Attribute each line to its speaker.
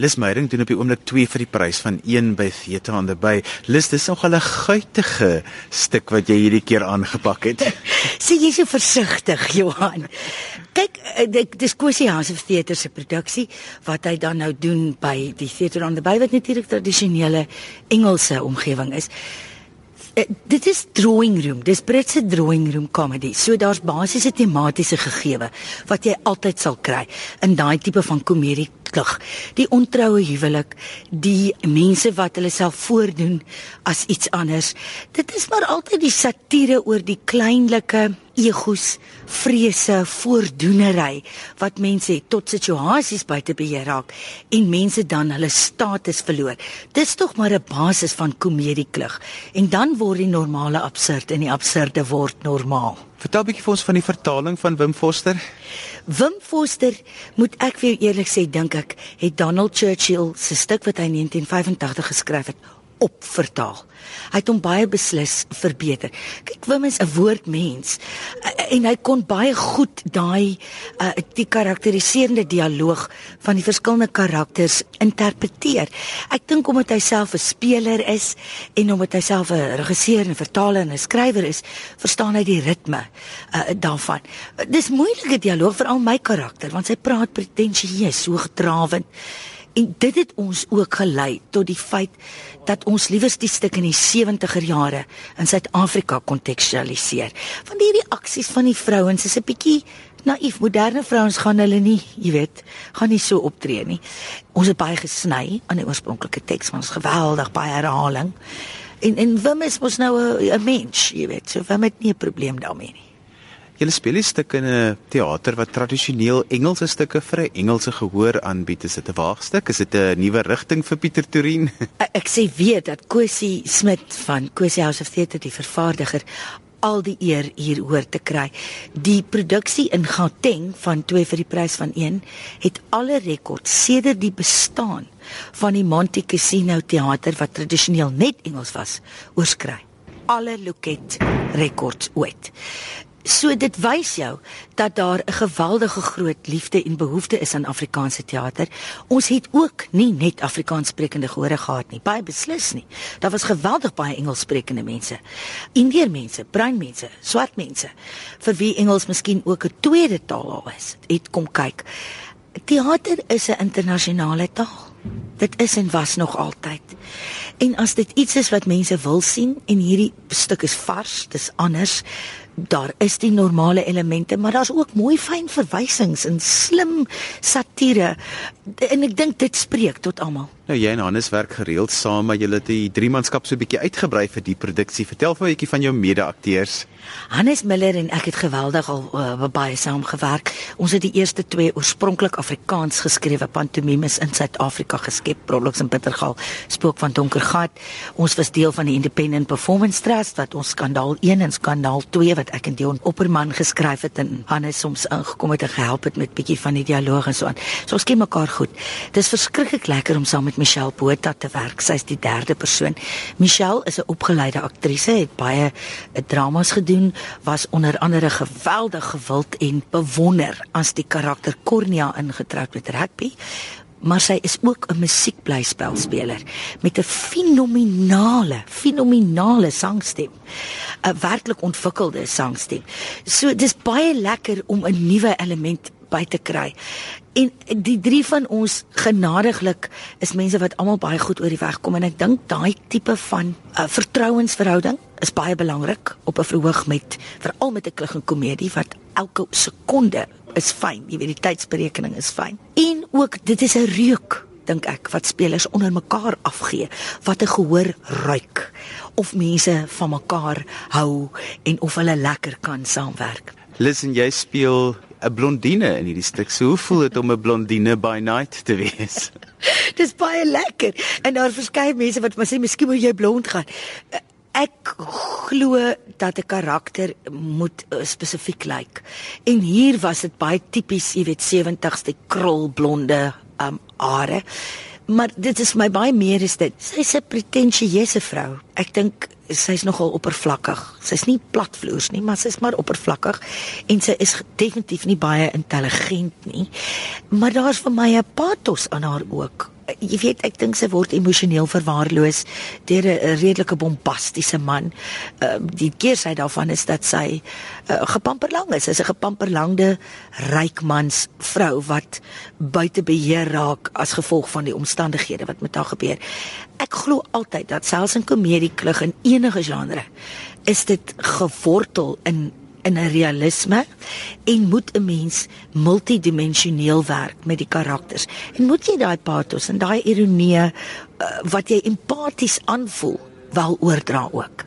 Speaker 1: Lis Meyering doen op die oomblik 2 vir die prys van 1 by Theta on the Bay. Lis, dis nog 'n guitige stuk wat jy hierdie keer aangepak het.
Speaker 2: Sê jy so versigtig, Johan. Kyk, eh, dit dis Kosie House of Theatre se produksie wat hy dan nou doen by die Theater on the Bay wat natuurlik tradisionele Engelse omgewing is. Uh, dit is drawing room. Dis Britse drawing room comedy. So daar's basiese tematiese gegewe wat jy altyd sal kry in daai tipe van komedie klug. Die ontroue huwelik, die mense wat hulle self voordoen as iets anders. Dit is maar altyd die satire oor die kleinlike egos, vrese, voordoenery wat mense het tot situasies buite beheer raak en mense dan hulle status verloor. Dis tog maar 'n basis van komedieklug. En dan word die normale absurd en die absurde word normaal.
Speaker 1: Vertel 'n bietjie vir ons van die vertaling van Wim Foster.
Speaker 2: Wim Foster, moet ek vir jou eerlik sê, dink ek, het Donald Churchill se stuk wat hy in 1985 geskryf het, opvertaal. Hy het hom baie beslis verbeter. Kyk, Wim is 'n woordmens eh, en hy kon baie goed daai uh, die karakteriserende dialoog van die verskillende karakters interpreteer. Ek dink omdat hy self 'n speler is en omdat hy self 'n regisseur en vertaler en 'n skrywer is, verstaan hy die ritme uh, daarvan. Dis moeilike dialoog vir al my karakter want hy praat pretensieus, so getrawend. En dit het ons ook gelei tot die feit dat ons liewers die stuk in die 70er jare in Suid-Afrika kontekstualiseer. Van die reaksies van die vrouens is 'n bietjie naïef. Moderne vrouens gaan hulle nie, jy weet, gaan nie so optree nie. Ons het baie gesny aan die oorspronklike teks, want ons geweldig baie herhaling. En en Wim is mos nou 'n mens, jy weet, so Wim het nie 'n probleem daarmee nie.
Speaker 1: Julle speel die stukke in 'n teater wat tradisioneel Engelse stukke vir 'n Engelse gehoor aanbied. Is dit 'n waagstuk? Is dit 'n nuwe rigting vir Pieter Torin?
Speaker 2: Ek sê weet dat Cosie Smit van Cosie House of Theatre die vervaardiger al die eer hier hoor te kry. Die produksie in Gauteng van 2 vir die prys van 1 het alle rekords sedert die bestaan van die Monte Cassino teater wat tradisioneel net Engels was, oorskry. Alle loket rekords ooit. So dit wys jou dat daar 'n geweldige groot liefde en behoefte is aan Afrikaanse teater. Ons het ook nie net Afrikaanssprekende gehore gehad nie, baie beslis nie. Daar was geweldig baie Engelssprekende mense. Indiër mense, bruin mense, swart mense vir wie Engels miskien ook 'n tweede taal is. Het kom kyk. Teater is 'n internasionale taal. Dit is en was nog altyd. En as dit iets is wat mense wil sien en hierdie stuk is vars, dis anders, daar is die normale elemente, maar daar's ook mooi fyn verwysings en slim satire. En ek dink dit spreek tot almal.
Speaker 1: Nou jy en Hannes werk gereeld saam, maar julle het die drie manskap so 'n bietjie uitgebrei vir die produksie. Vertel vir 'n bietjie van jou mede-akteurs.
Speaker 2: Hannes Miller en ek het geweldig al uh, baie saam gewerk. Ons het die eerste twee oorspronklik Afrikaans geskrewe pantomimes in Suid-Afrika geskep, Prologs en Bittergal, Spook van Donker Gat. Ons was deel van die Independent Performance Trust wat ons Skandaal 1 en Skandaal 2 wat ek en Dion Opperman geskryf het en Hannes soms ingekom het en gehelp het met bietjie van die dialoog en so aan. So ons ken mekaar goed. Dis verskriklik lekker om saam met Michelle Botha te werk. Sy's die derde persoon. Michelle is 'n opgeleide aktrise, het baie eh, dramas gedoen, was onder andere geweldig gewild en bewonder as die karakter Cornea ingetroud met rugby maar sy is ook 'n musiekblyspelspeler met 'n fenominale, fenominale sangstem. 'n Werklik ontwikkelde sangstem. So dis baie lekker om 'n nuwe element by te kry. En die drie van ons genadiglik is mense wat almal baie goed oor die weg kom en ek dink daai tipe van 'n uh, vertrouensverhouding is baie belangrik op 'n verhoog met veral met 'n klug en komedie wat elke sekonde is fyn. Jy weet die tydsberekening is fyn. En ook dit is 'n reuk dink ek wat spelers onder mekaar afgee wat 'n gehoor ruik of mense van mekaar hou en of hulle lekker kan saamwerk.
Speaker 1: Listen, jy speel 'n blondine in hierdie stuk. So hoe voel dit om 'n blondine by night te wees?
Speaker 2: Dis baie lekker. En daar verskeie mense wat maar sê miskien moet jy blond gaan. Ek glo dat 'n karakter moet uh, spesifiek lyk. Like. En hier was dit baie tipies, jy weet, 70s die krul blonde um are. Maar dit is my baie meer is dit. Sy's 'n pretensieuse vrou ek dink sy's nogal oppervlakkig. Sy's nie platvloers nie, maar sy's maar oppervlakkig en sy is definitief nie baie intelligent nie. Maar daar's vir my 'n pathos aan haar ook jy weet ek dink sy word emosioneel verwaarloos deur 'n redelike bombastiese man. Uh, die keersy daarvan is dat sy uh, gepamperlang is. Sy's 'n gepamperlangde rykmans vrou wat buite beheer raak as gevolg van die omstandighede wat met haar gebeur. Ek glo altyd dat selfs in komedie klug in enige genre is dit gewortel in in 'n realisme en moet 'n mens multidimensioneel werk met die karakters. En moet jy daai pathos en daai ironie uh, wat jy empaties aanvoel wel oordra ook.